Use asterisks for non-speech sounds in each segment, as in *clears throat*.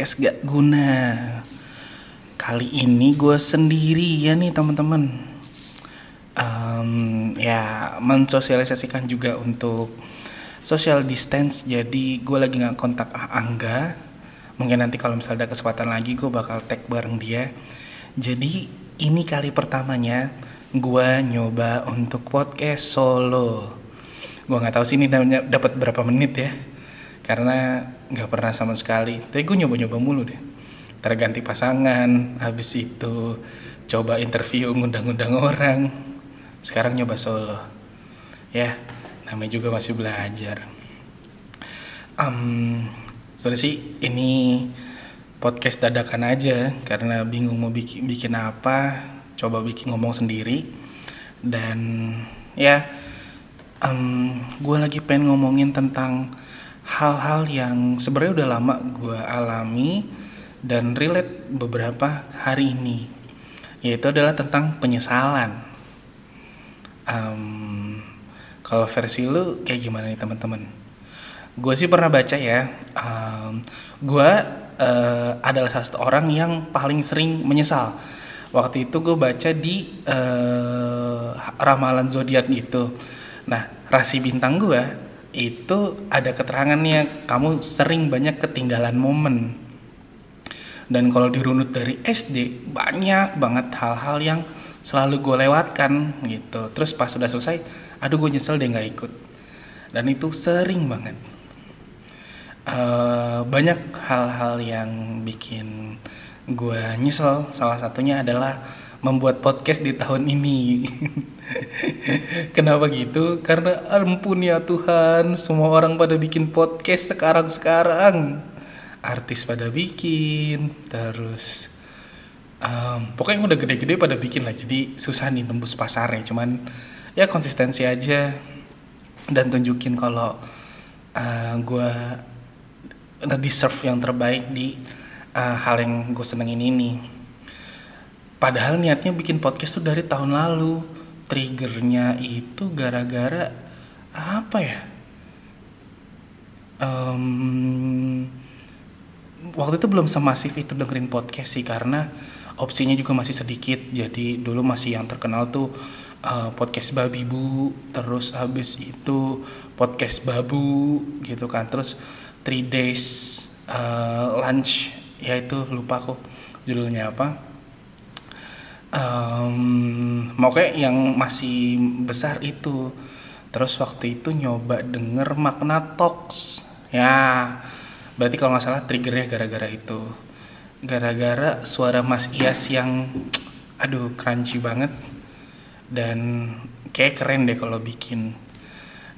podcast gak guna. Kali ini gue sendiri ya nih teman-teman. Um, Ya mensosialisasikan juga untuk social distance. Jadi gue lagi gak kontak Angga. Mungkin nanti kalau misalnya ada kesempatan lagi gue bakal tag bareng dia. Jadi ini kali pertamanya gue nyoba untuk podcast solo. Gue nggak tahu sih ini dapat berapa menit ya karena nggak pernah sama sekali. Tapi gue nyoba-nyoba mulu deh. Terganti pasangan habis itu coba interview ngundang-ngundang orang. Sekarang nyoba solo. Ya namanya juga masih belajar. Um, sih ini podcast dadakan aja karena bingung mau bikin bikin apa coba bikin ngomong sendiri. Dan ya um, gue lagi pengen ngomongin tentang hal-hal yang sebenarnya udah lama gue alami dan relate beberapa hari ini yaitu adalah tentang penyesalan. Um, kalau versi lu kayak gimana nih teman-teman? Gue sih pernah baca ya um, gue uh, adalah salah satu orang yang paling sering menyesal. Waktu itu gue baca di uh, ramalan zodiak gitu. Nah, rasi bintang gue itu ada keterangannya kamu sering banyak ketinggalan momen. Dan kalau dirunut dari SD banyak banget hal-hal yang selalu gue lewatkan gitu. Terus pas sudah selesai, aduh gue nyesel deh nggak ikut. Dan itu sering banget. Uh, banyak hal-hal yang bikin gue nyesel. Salah satunya adalah membuat podcast di tahun ini. *laughs* Kenapa gitu? Karena ampun ya Tuhan, semua orang pada bikin podcast sekarang-sekarang. Artis pada bikin, terus um, pokoknya udah gede-gede pada bikin lah. Jadi susah nih tembus pasarnya. Cuman ya konsistensi aja dan tunjukin kalau uh, gue udah deserve yang terbaik di uh, hal yang gue senengin ini. Padahal niatnya bikin podcast tuh dari tahun lalu. Triggernya itu gara-gara apa ya? Um, waktu itu belum semasif itu dengerin podcast sih karena opsinya juga masih sedikit. Jadi dulu masih yang terkenal tuh uh, podcast babi bu, terus habis itu podcast babu gitu kan. Terus three days uh, lunch ya itu lupa aku judulnya apa. Um, kayak yang masih besar itu. Terus waktu itu nyoba denger makna talks ya berarti kalau nggak salah triggernya gara-gara itu. Gara-gara suara Mas Ias yang aduh crunchy banget. Dan kayak keren deh kalau bikin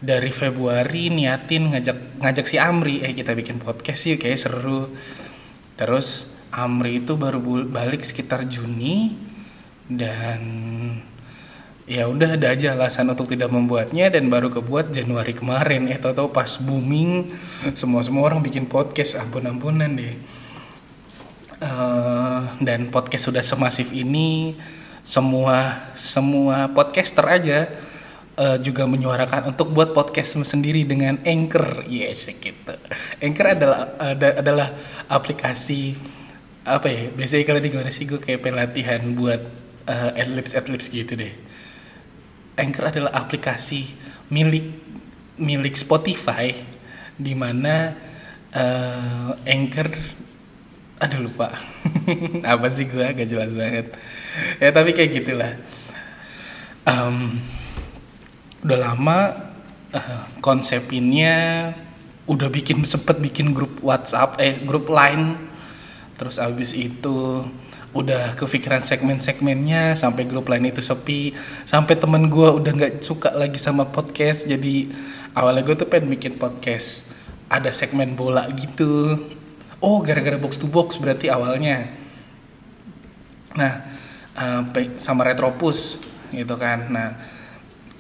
dari Februari niatin ngajak ngajak si Amri eh kita bikin podcast sih kayak seru. Terus Amri itu baru balik sekitar Juni dan ya udah ada aja alasan untuk tidak membuatnya dan baru kebuat Januari kemarin. Eh tau tau pas booming semua semua orang bikin podcast ampun ampunan deh. Uh, dan podcast sudah semasif ini semua semua podcaster aja uh, juga menyuarakan untuk buat podcast sendiri dengan Anchor. Yes gitu. Anchor adalah ada, adalah aplikasi apa ya biasanya kalau di gimana sih gue kayak pelatihan buat uh, adlibs adlibs gitu deh. Anchor adalah aplikasi milik milik Spotify di mana uh, Anchor ada lupa. *laughs* Apa sih gue agak jelas banget. Ya tapi kayak gitulah. Um, udah lama uh, konsepinnya udah bikin sempet bikin grup WhatsApp eh grup Line. Terus abis itu udah kepikiran segmen-segmennya sampai grup lain itu sepi. Sampai temen gue udah nggak suka lagi sama podcast jadi awalnya gue tuh pengen bikin podcast ada segmen bola gitu. Oh gara-gara box to box berarti awalnya. Nah uh, sama retropus gitu kan. Nah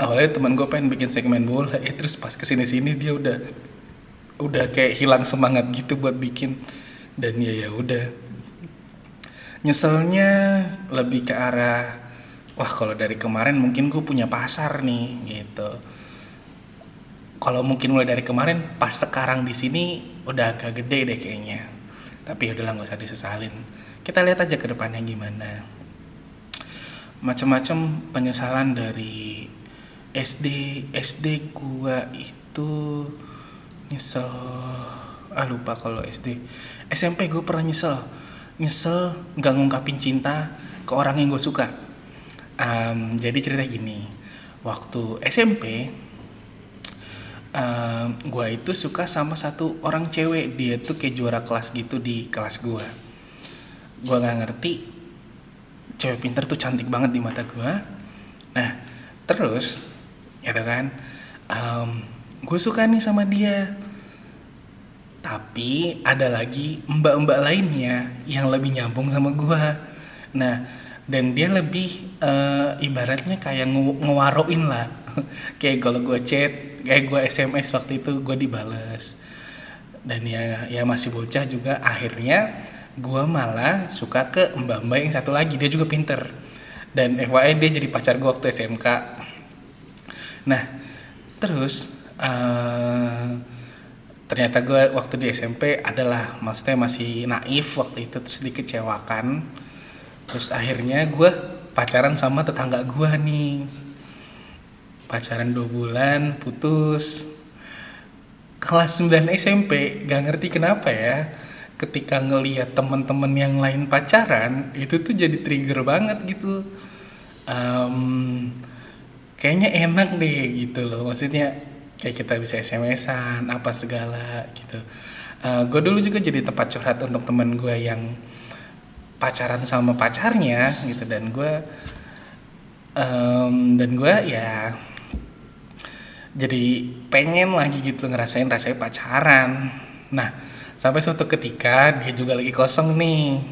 awalnya teman gue pengen bikin segmen bola eh terus pas ke sini sini dia udah udah kayak hilang semangat gitu buat bikin. Dan ya ya udah. Nyeselnya lebih ke arah wah kalau dari kemarin mungkin gue punya pasar nih gitu. Kalau mungkin mulai dari kemarin pas sekarang di sini udah agak gede deh kayaknya. Tapi ya udahlah nggak usah disesalin. Kita lihat aja ke depannya gimana. Macam-macam penyesalan dari SD SD gua itu nyesel. Ah lupa kalau SD SMP gue pernah nyesel. Nyesel nggak ngungkapin cinta ke orang yang gue suka. Um, jadi cerita gini. Waktu SMP um, gue itu suka sama satu orang cewek. Dia tuh kayak juara kelas gitu di kelas gue gue nggak ngerti cewek pinter tuh cantik banget di mata gue nah terus ya kan. Um, gue suka nih sama dia. Tapi ada lagi mbak-mbak lainnya yang lebih nyambung sama gue nah dan dia lebih uh, ibaratnya kayak nge ngewaroin lah. *laughs* Kayak kalau gue chat kayak gue sms waktu itu gue dibales. Dan ya ya masih bocah juga. Akhirnya gue malah suka ke mbak-mbak yang satu lagi. Dia juga pinter. Dan FYI dia jadi pacar gue waktu SMK nah terus uh, ternyata gue waktu di SMP adalah maksudnya masih naif waktu itu terus dikecewakan. Terus akhirnya gue pacaran sama tetangga gue nih. Pacaran dua bulan putus. Kelas 9 SMP gak ngerti kenapa ya ketika ngelihat teman-teman yang lain pacaran itu tuh jadi trigger banget gitu. Um, kayaknya enak deh gitu loh. Maksudnya kayak kita bisa SMS-an apa segala gitu. Uh, eh, gue dulu juga jadi tempat curhat untuk temen gue yang pacaran sama pacarnya gitu. Dan gue um, dan gue ya jadi pengen lagi gitu ngerasain rasanya pacaran. Nah sampai suatu ketika dia juga lagi kosong nih.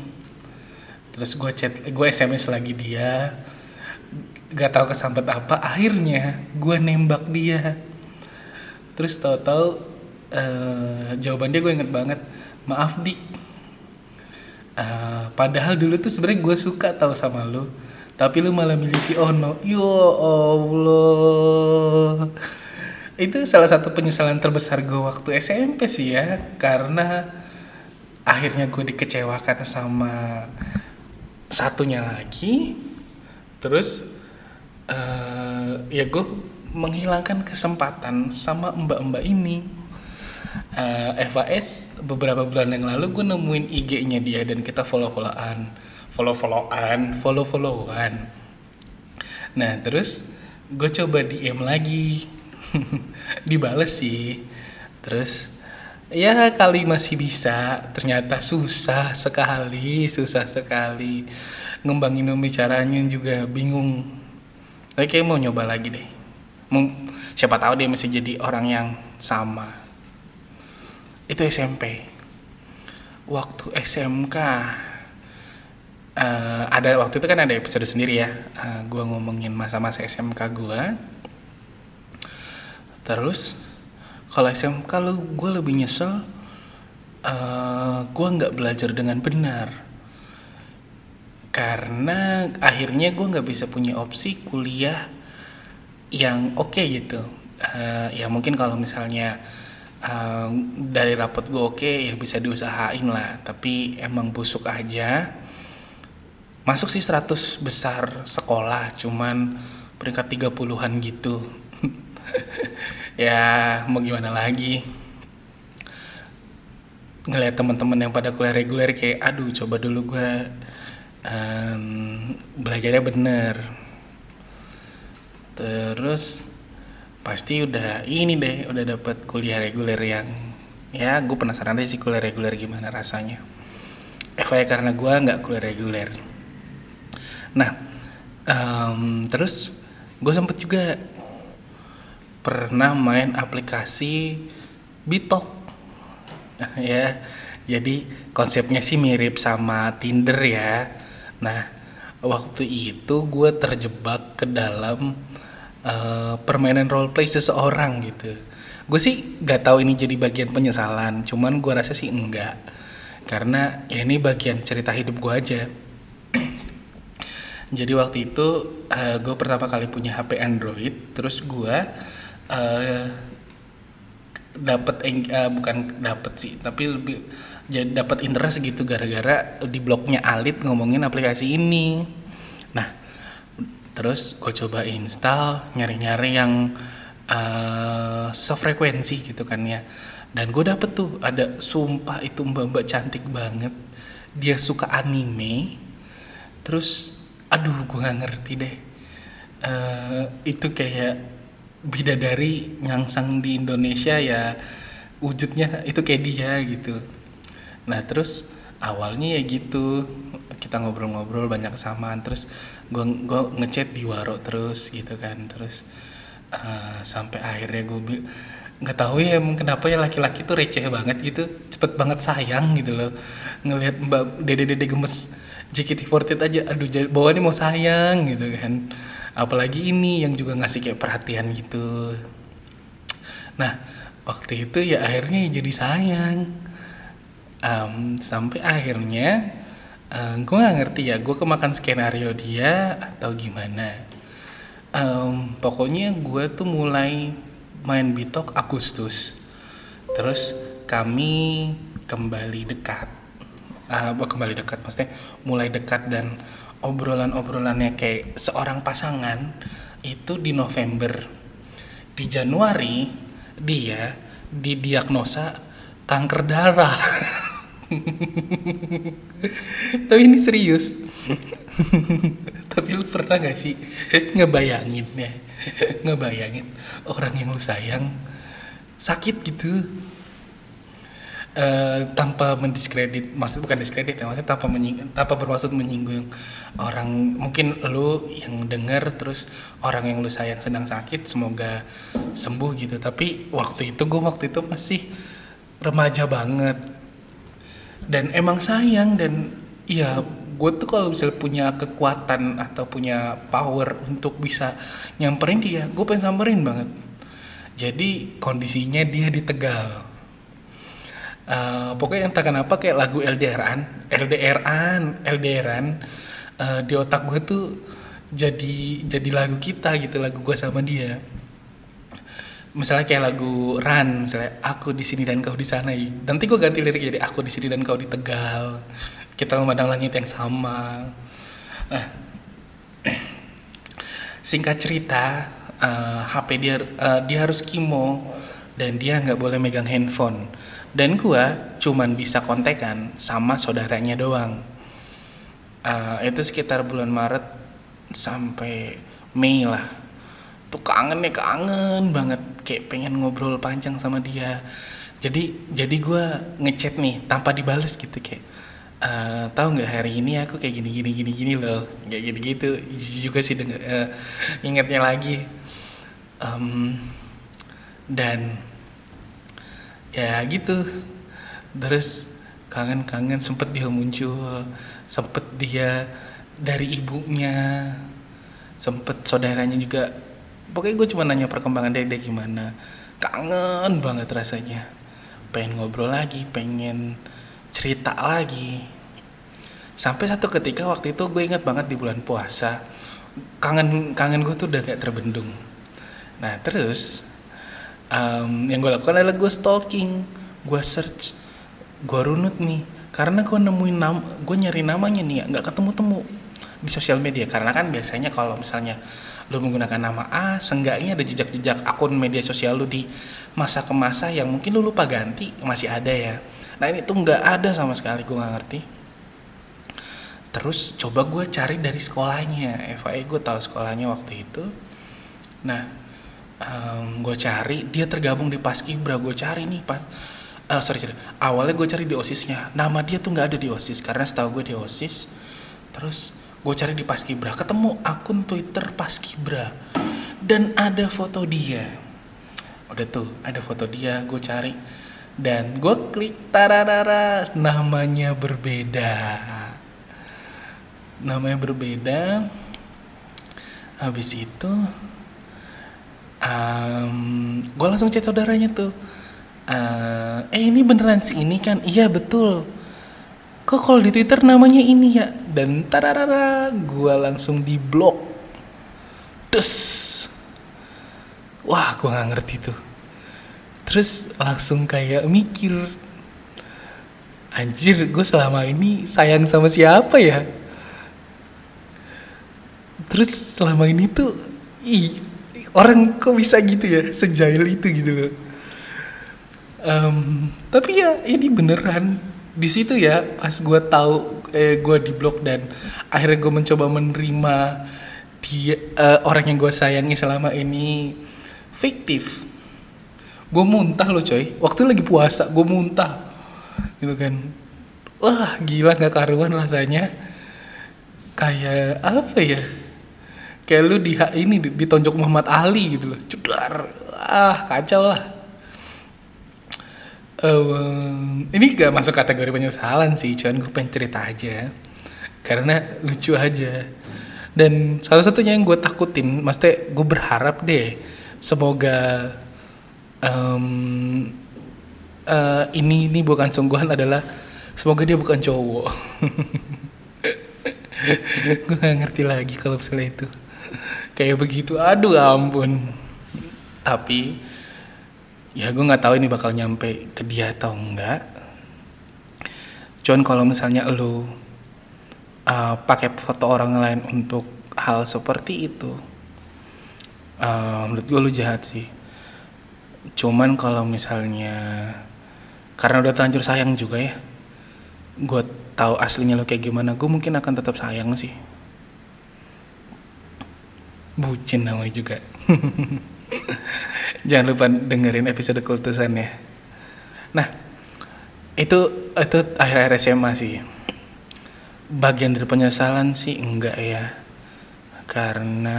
Terus gue chat gue sms lagi dia gak tahu kesambet apa akhirnya gue nembak dia. Terus tahu-tahu uh, jawaban dia gue inget banget maaf dik. Uh, padahal dulu tuh sebenarnya gue suka tahu sama lo tapi lu malah milih si Ono. Yo Allah. Itu salah satu penyesalan terbesar gue waktu SMP sih ya karena akhirnya gue dikecewakan sama satunya lagi. Terus uh, ya gue menghilangkan kesempatan sama mbak-mbak ini. Uh, eh, FAS beberapa bulan yang lalu gue nemuin IG-nya dia dan kita follow-followan. Follow-followan. Follow-followan. Nah terus gue coba DM lagi. *laughs* Dibales sih. Terus ya kali masih bisa. Ternyata susah sekali susah sekali. Ngembangin pembicaranya juga bingung tapi kayak mau nyoba lagi deh. Siapa tahu dia masih jadi orang yang sama. Itu SMP waktu SMK uh, eh, ada waktu itu kan ada episode sendiri ya. Uh, eh, gue ngomongin masa-masa SMK gue terus kalau SMK lu gue lebih nyesel uh, eh, gue nggak belajar dengan benar karena akhirnya gue nggak bisa punya opsi kuliah yang oke okay gitu. Uh, ya mungkin kalau misalnya uh, dari rapot gue oke okay, ya bisa diusahain lah. Tapi emang busuk aja. Masuk sih 100 besar sekolah cuman peringkat 30-an gitu. *laughs* Ya mau gimana lagi? Ngeliat teman-teman yang pada kuliah reguler kayak aduh coba dulu gue um, belajarnya bener. Terus pasti udah ini deh udah dapat kuliah reguler yang ya gue penasaran deh sih kuliah reguler gimana rasanya. FYI karena gue nggak kuliah reguler. Nah um, terus gue sempet juga pernah main aplikasi Bitok. *laughs* Ya jadi konsepnya sih mirip sama Tinder ya nah waktu itu gue terjebak ke dalam uh, permainan role play seseorang gitu. Gue sih gak tahu ini jadi bagian penyesalan cuman gue rasa sih enggak. Karena ya ini bagian cerita hidup gue aja. *clears throat* Jadi waktu itu uh, gue pertama kali punya HP Android terus gue uh, dapat uh, bukan dapat sih tapi lebih jadi dapat interest gitu gara-gara di blognya Alit ngomongin aplikasi ini. Nah terus gue coba install nyari-nyari yang uh, sefrekuensi gitu kan ya. Dan gue dapet tuh ada sumpah itu mbak-mbak cantik banget. Dia suka anime. Terus aduh gue nggak ngerti deh. Uh, itu kayak bidadari nyangsang di Indonesia ya wujudnya itu kayak dia gitu nah terus awalnya ya gitu. Kita ngobrol-ngobrol banyak kesamaan. Terus gue gue ngechat di waro terus gitu kan. Terus uh, sampai akhirnya gue nggak tahu ya emang kenapa ya laki-laki tuh receh banget gitu. Cepet banget sayang gitu loh. Ngelihat mbak dede dede gemes JKT48 aja aduh bawaannya mau sayang gitu kan. Apalagi ini yang juga ngasih kayak perhatian gitu. Nah waktu itu ya akhirnya jadi sayang um, sampai akhirnya uh, gue nggak ngerti ya gue kemakan skenario dia atau gimana. Um, pokoknya gue tuh mulai main bitok Agustus. Terus kami kembali dekat. Uh, kembali dekat maksudnya mulai dekat dan obrolan-obrolannya kayak seorang pasangan itu di November. Di Januari dia didiagnosa kanker darah *laughs* *laughs* tapi ini serius. *laughs* Tapi lu pernah gak sih ngebayangin ya? *laughs* Ngebayangin orang yang lu sayang sakit gitu? Uh, tanpa mendiskredit maksud bukan diskredit ya maksudnya tanpa menying, tanpa bermaksud menyinggung orang. Mungkin lu yang denger terus orang yang lu sayang sedang sakit semoga sembuh gitu. Tapi waktu itu gue waktu itu masih remaja banget dan emang sayang dan ya gue tuh kalau misalnya punya kekuatan atau punya power untuk bisa nyamperin dia gue pengen samperin banget. Jadi kondisinya dia di Tegal uh, pokoknya entah kenapa kayak lagu LDRan LDRan LDRan uh, di otak gue tuh jadi jadi lagu kita gitu lagu gue sama dia misalnya kayak lagu Run misalnya aku di sini dan kau di sana nanti gue ganti lirik jadi aku di sini dan kau di Tegal. Kita memandang langit yang sama. Nah *clears throat* singkat cerita uh, eh, HP dia uh, dia harus kimo dan dia nggak boleh megang handphone. Dan gue cuman bisa kontekan sama saudaranya doang. Uh, itu sekitar bulan Maret sampai Mei lah tuh kangen nih kangen banget. Kayak pengen ngobrol panjang sama dia. Jadi jadi gue ngechat nih tanpa dibales gitu kayak uh, tahu nggak hari ini aku kayak gini gini gini gini loh. Kayak gitu gitu juga sih denger uh, ingatnya lagi. Um, dan ya gitu. Terus kangen-kangen sempet dia muncul sempet dia dari ibunya sempet saudaranya juga pokoknya gue cuma nanya perkembangan dia gimana? Kangen banget rasanya. Pengen ngobrol lagi pengen cerita lagi. Sampai satu ketika waktu itu gue ingat banget di bulan puasa kangen kangen gue tuh udah gak terbendung. Nah terus um, yang gue lakukan adalah gue stalking gue search gue runut nih. Karena gue nemuin nama gue nyari namanya nih nggak ketemu temu di sosial media. Karena kan biasanya kalau misalnya lu menggunakan nama A seenggaknya ada jejak-jejak akun media sosial lu di masa ke masa yang mungkin lu lupa ganti masih ada ya. Nah ini tuh nggak ada sama sekali gue nggak ngerti. Terus coba gue cari dari sekolahnya. FAE gue tahu sekolahnya waktu itu. Nah um, gue cari dia tergabung di Paskibra gue cari nih pas uh, sorry sorry. Awalnya gue cari di osisnya nama dia tuh nggak ada di osis karena setahu gue di osis terus gue cari di Paskibra. Ketemu akun Twitter Paskibra. Dan ada foto dia. Udah tuh ada foto dia gue cari. Dan gue klik tararara namanya berbeda. Namanya berbeda. Habis itu um, gue langsung chat saudaranya tuh. Uh, eh ini beneran si ini kan? Iya betul. Kok kalau di twitter namanya ini ya dan tararara gue langsung di blok. Des wah gue nggak ngerti tuh. Terus langsung kayak mikir anjir gue selama ini sayang sama siapa ya? Terus selama ini tuh ih, orang kok bisa gitu ya? Sejail itu gitu loh. Um, tapi ya ini beneran. Di situ ya pas gue tahu eh gue di blok dan akhirnya gue mencoba menerima dia uh, orang yang gue sayangi selama ini fiktif. Gue muntah loh coy. Waktu lagi puasa gue muntah. Gitu kan. Wah gila nggak karuan rasanya. Kayak apa ya? Kayak lu di ini ditonjok Muhammad Ali gitu loh. Cudar ah kacau lah um, ini gak masuk kategori penyesalan sih cuman gue pengen cerita aja. Karena lucu aja. Dan salah satunya yang gue takutin maksudnya gue berharap deh semoga um, uh, ini ini bukan sungguhan adalah semoga dia bukan cowok. *laughs* Gue gak ngerti lagi kalau misalnya itu. Kayak begitu. Aduh ampun. Tapi ya gue nggak tahu ini bakal nyampe ke dia atau enggak. Cuman kalau misalnya lo uh, pakai foto orang lain untuk hal seperti itu uh, menurut gue lu jahat sih. Cuman kalau misalnya karena udah terlanjur sayang juga ya gue tahu aslinya lo kayak gimana gue mungkin akan tetap sayang sih. Bucin namanya juga *laughs* jangan lupa dengerin episode kultusan ya. Nah itu itu akhir-akhir SMA sih. Bagian dari penyesalan sih enggak ya. Karena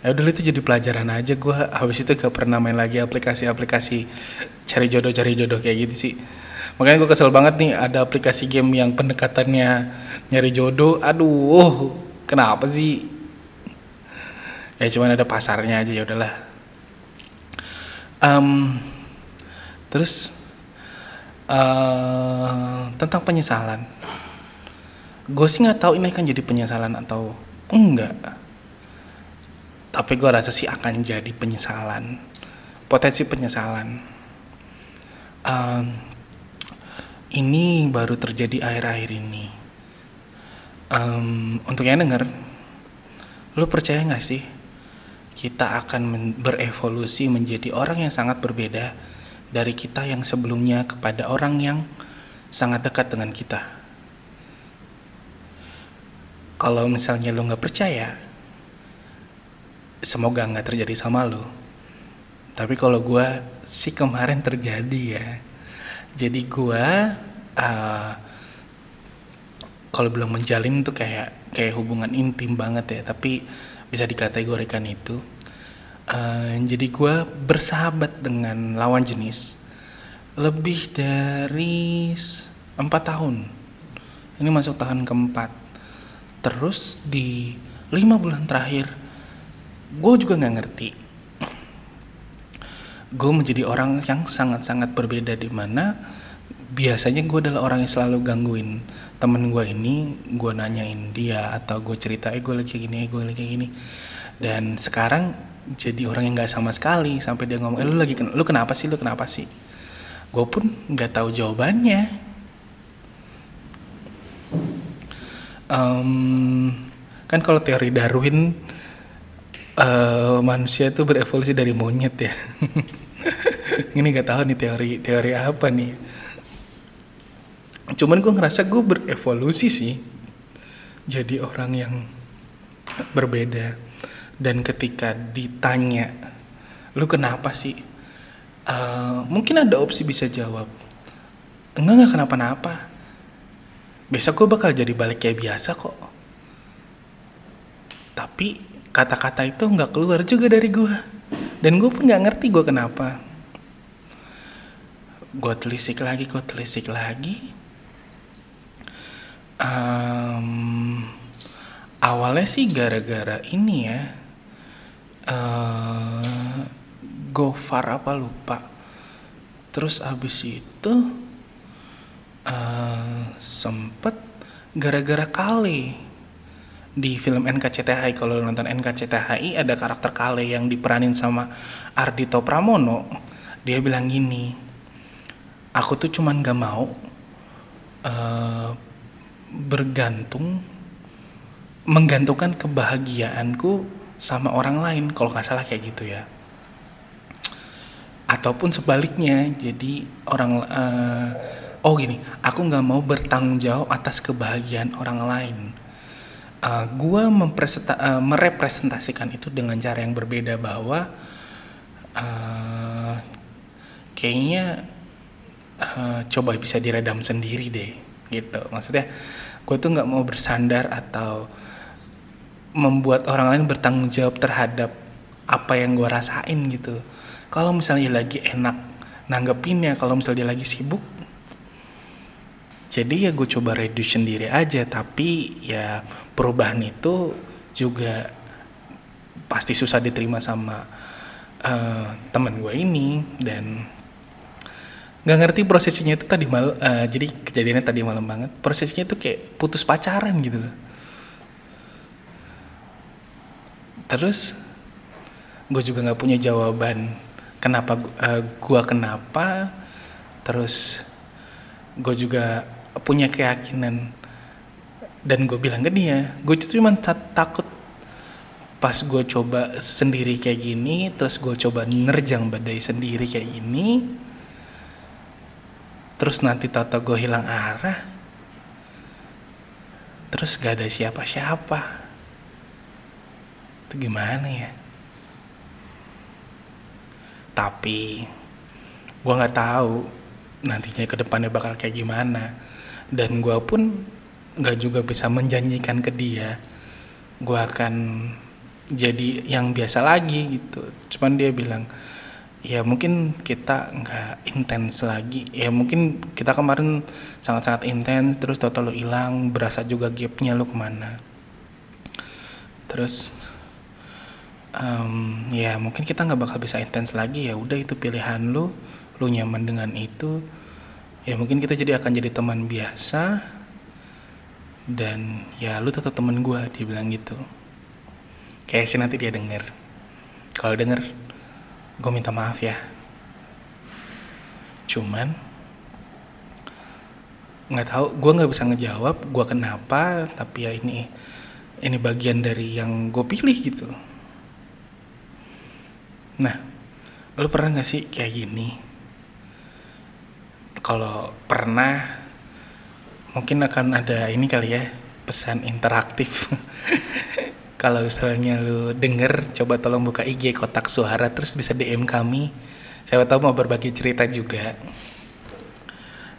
ya udah itu jadi pelajaran aja. Gue habis itu gak pernah main lagi aplikasi-aplikasi cari jodoh cari jodoh kayak gitu sih. Makanya gue kesel banget nih ada aplikasi game yang pendekatannya nyari jodoh. Aduh kenapa sih? Ya cuman ada pasarnya aja ya udahlah um, terus uh, tentang penyesalan. Gue sih nggak tahu ini akan jadi penyesalan atau enggak. Tapi gue rasa sih akan jadi penyesalan. Potensi penyesalan. Um, ini baru terjadi akhir-akhir ini. Um, untuk yang denger lu percaya nggak sih kita akan berevolusi menjadi orang yang sangat berbeda dari kita yang sebelumnya kepada orang yang sangat dekat dengan kita. Kalau misalnya lo nggak percaya, semoga nggak terjadi sama lo. Tapi kalau gue sih kemarin terjadi ya. Jadi gue uh, kalau belum menjalin tuh kayak kayak hubungan intim banget ya. Tapi bisa dikategorikan itu uh, jadi gue bersahabat dengan lawan jenis lebih dari empat tahun. Ini masuk tahun keempat. Terus di lima bulan terakhir gue juga nggak ngerti. Gue menjadi orang yang sangat-sangat berbeda di mana biasanya gue adalah orang yang selalu gangguin temen gue ini gue nanyain dia atau gue cerita eh gue lagi gini eh gue lagi gini. Dan sekarang jadi orang yang nggak sama sekali sampai dia ngomong eh lu lagi lu kenapa sih lu kenapa sih? Gue pun nggak tahu jawabannya. Um, kan kalau teori Darwin uh, manusia itu berevolusi dari monyet ya. *laughs* Ini nggak tahu nih teori teori apa nih cuman gue ngerasa gue berevolusi sih. Jadi orang yang berbeda. Dan ketika ditanya lu kenapa sih? Uh, mungkin ada opsi bisa jawab enggak enggak kenapa-napa. Besok gue bakal jadi balik kayak biasa kok. Tapi kata-kata itu nggak keluar juga dari gue dan gue pun nggak ngerti gue kenapa. Gue telisik lagi gue telisik lagi um, awalnya sih gara-gara ini ya. Uh, Gofar apa lupa. Terus abis itu uh, sempet gara-gara kali di film NKCTHI kalau nonton NKCTHI ada karakter Kale yang diperanin sama Ardito Pramono. Dia bilang gini aku tuh cuman gak mau uh, bergantung menggantungkan kebahagiaanku sama orang lain kalau nggak salah kayak gitu ya. Ataupun sebaliknya jadi orang uh, oh gini aku nggak mau bertanggung jawab atas kebahagiaan orang lain. Uh, gue uh, merepresentasikan itu dengan cara yang berbeda bahwa uh, kayaknya uh, coba bisa diredam sendiri deh gitu. Maksudnya gue tuh nggak mau bersandar atau membuat orang lain bertanggung jawab terhadap apa yang gue rasain gitu. Kalau misalnya lagi enak nanggepinnya kalau misalnya dia lagi sibuk jadi ya gue coba reduce sendiri aja. Tapi ya perubahan itu juga pasti susah diterima sama uh, teman gue ini. Dan nggak ngerti prosesnya itu tadi mal uh, jadi kejadiannya tadi malam banget. Prosesnya itu kayak putus pacaran gitu loh. Terus gue juga nggak punya jawaban kenapa uh, gua kenapa. Terus gue juga punya keyakinan dan gue bilang ke dia gue cuma takut pas gue coba sendiri kayak gini terus gue coba nerjang badai sendiri kayak gini terus nanti tata gue hilang arah. Terus gak ada siapa-siapa. Itu gimana ya? Tapi gue nggak tahu nantinya ke depannya bakal kayak gimana. Dan gue pun nggak juga bisa menjanjikan ke dia gue akan jadi yang biasa lagi gitu. Cuman dia bilang ya mungkin kita nggak intens lagi. Ya mungkin kita kemarin sangat-sangat intens terus total lo hilang berasa juga gapnya lo ke mana. Terus um, ya mungkin kita nggak bakal bisa intens lagi. Ya udah itu pilihan lu lu nyaman dengan itu. Ya mungkin kita jadi akan jadi teman biasa dan ya lu tetap teman gue dia bilang gitu. Kayak sih nanti dia denger. Kalau denger gue minta maaf ya cuman nggak tahu gue nggak bisa ngejawab gue kenapa tapi ya ini ini bagian dari yang gue pilih gitu Nah, lu pernah gak sih kayak gini? Kalau pernah, mungkin akan ada ini kali ya, pesan interaktif. *laughs* Kalau misalnya lu denger, coba tolong buka IG kotak suara terus bisa DM kami. Saya tahu mau berbagi cerita juga.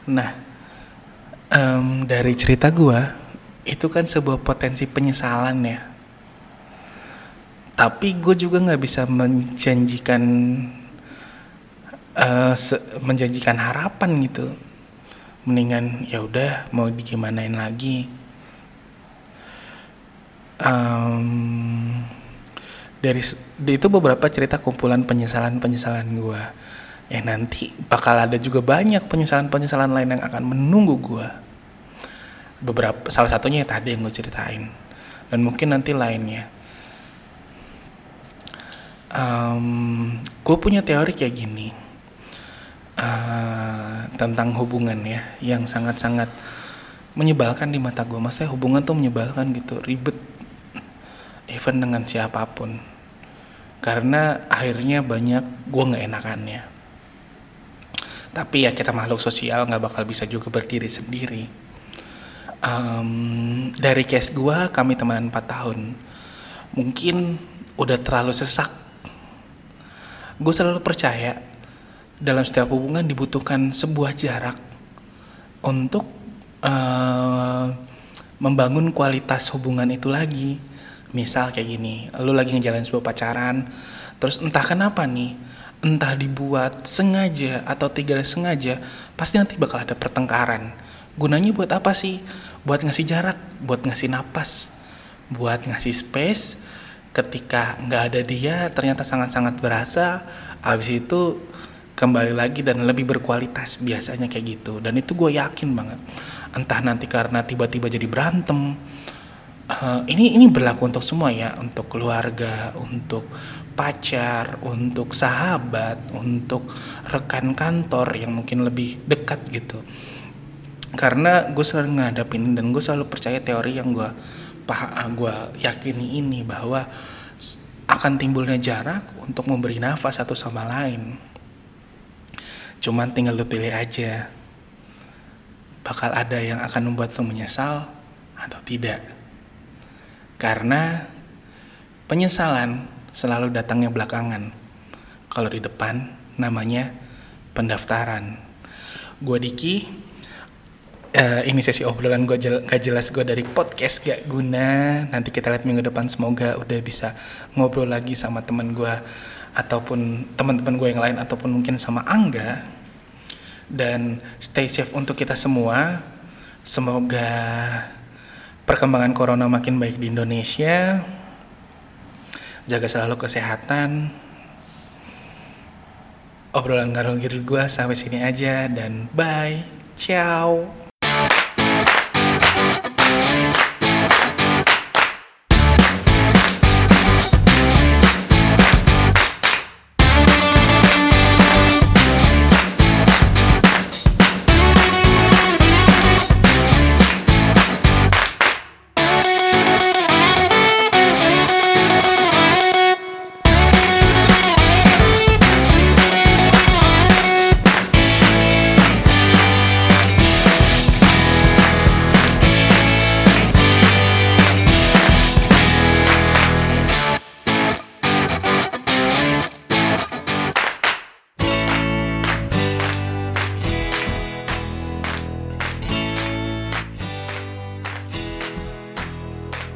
Nah, um, dari cerita gua, itu kan sebuah potensi penyesalan ya tapi gue juga nggak bisa menjanjikan uh, menjanjikan harapan gitu mendingan ya udah mau digimanain lagi um, dari itu beberapa cerita kumpulan penyesalan penyesalan gue ya nanti bakal ada juga banyak penyesalan penyesalan lain yang akan menunggu gue beberapa salah satunya ya tadi yang gue ceritain. Dan mungkin nanti lainnya. Um, gue punya teori kayak gini. Uh, tentang hubungan ya yang sangat-sangat menyebalkan di mata gue masa hubungan tuh menyebalkan gitu ribet even dengan siapa pun. Karena akhirnya banyak gue nggak enakannya. Tapi ya kita makhluk sosial nggak bakal bisa juga berdiri sendiri. Um, dari case gue kami temenan 4 tahun. Mungkin udah terlalu sesak. Gue selalu percaya dalam setiap hubungan dibutuhkan sebuah jarak untuk uh, membangun kualitas hubungan itu lagi. Misal kayak gini, lu lagi ngejalanin sebuah pacaran, terus entah kenapa nih, entah dibuat sengaja atau tidak sengaja, pasti nanti bakal ada pertengkaran. Gunanya buat apa sih? Buat ngasih jarak, buat ngasih napas, buat ngasih space, ketika nggak ada dia ternyata sangat-sangat berasa habis itu kembali lagi dan lebih berkualitas biasanya kayak gitu dan itu gue yakin banget entah nanti karena tiba-tiba jadi berantem uh, ini ini berlaku untuk semua ya untuk keluarga untuk pacar, untuk sahabat, untuk rekan kantor yang mungkin lebih dekat gitu. Karena gue selalu ngadapin dan gue selalu percaya teori yang gue paham, gue yakini ini bahwa akan timbulnya jarak untuk memberi nafas satu sama lain. Cuman tinggal lu pilih aja. Bakal ada yang akan membuat lu menyesal atau tidak. Karena penyesalan selalu datangnya belakangan. Kalau di depan namanya pendaftaran. Gue Diki, uh, ini sesi obrolan gue jel gak jelas gue dari podcast gak guna. Nanti kita lihat minggu depan semoga udah bisa ngobrol lagi sama temen gue ataupun teman-teman gue yang lain ataupun mungkin sama Angga. Dan stay safe untuk kita semua. Semoga perkembangan corona makin baik di Indonesia jaga selalu kesehatan. Obrolan ngarung gue sampai sini aja dan bye. Ciao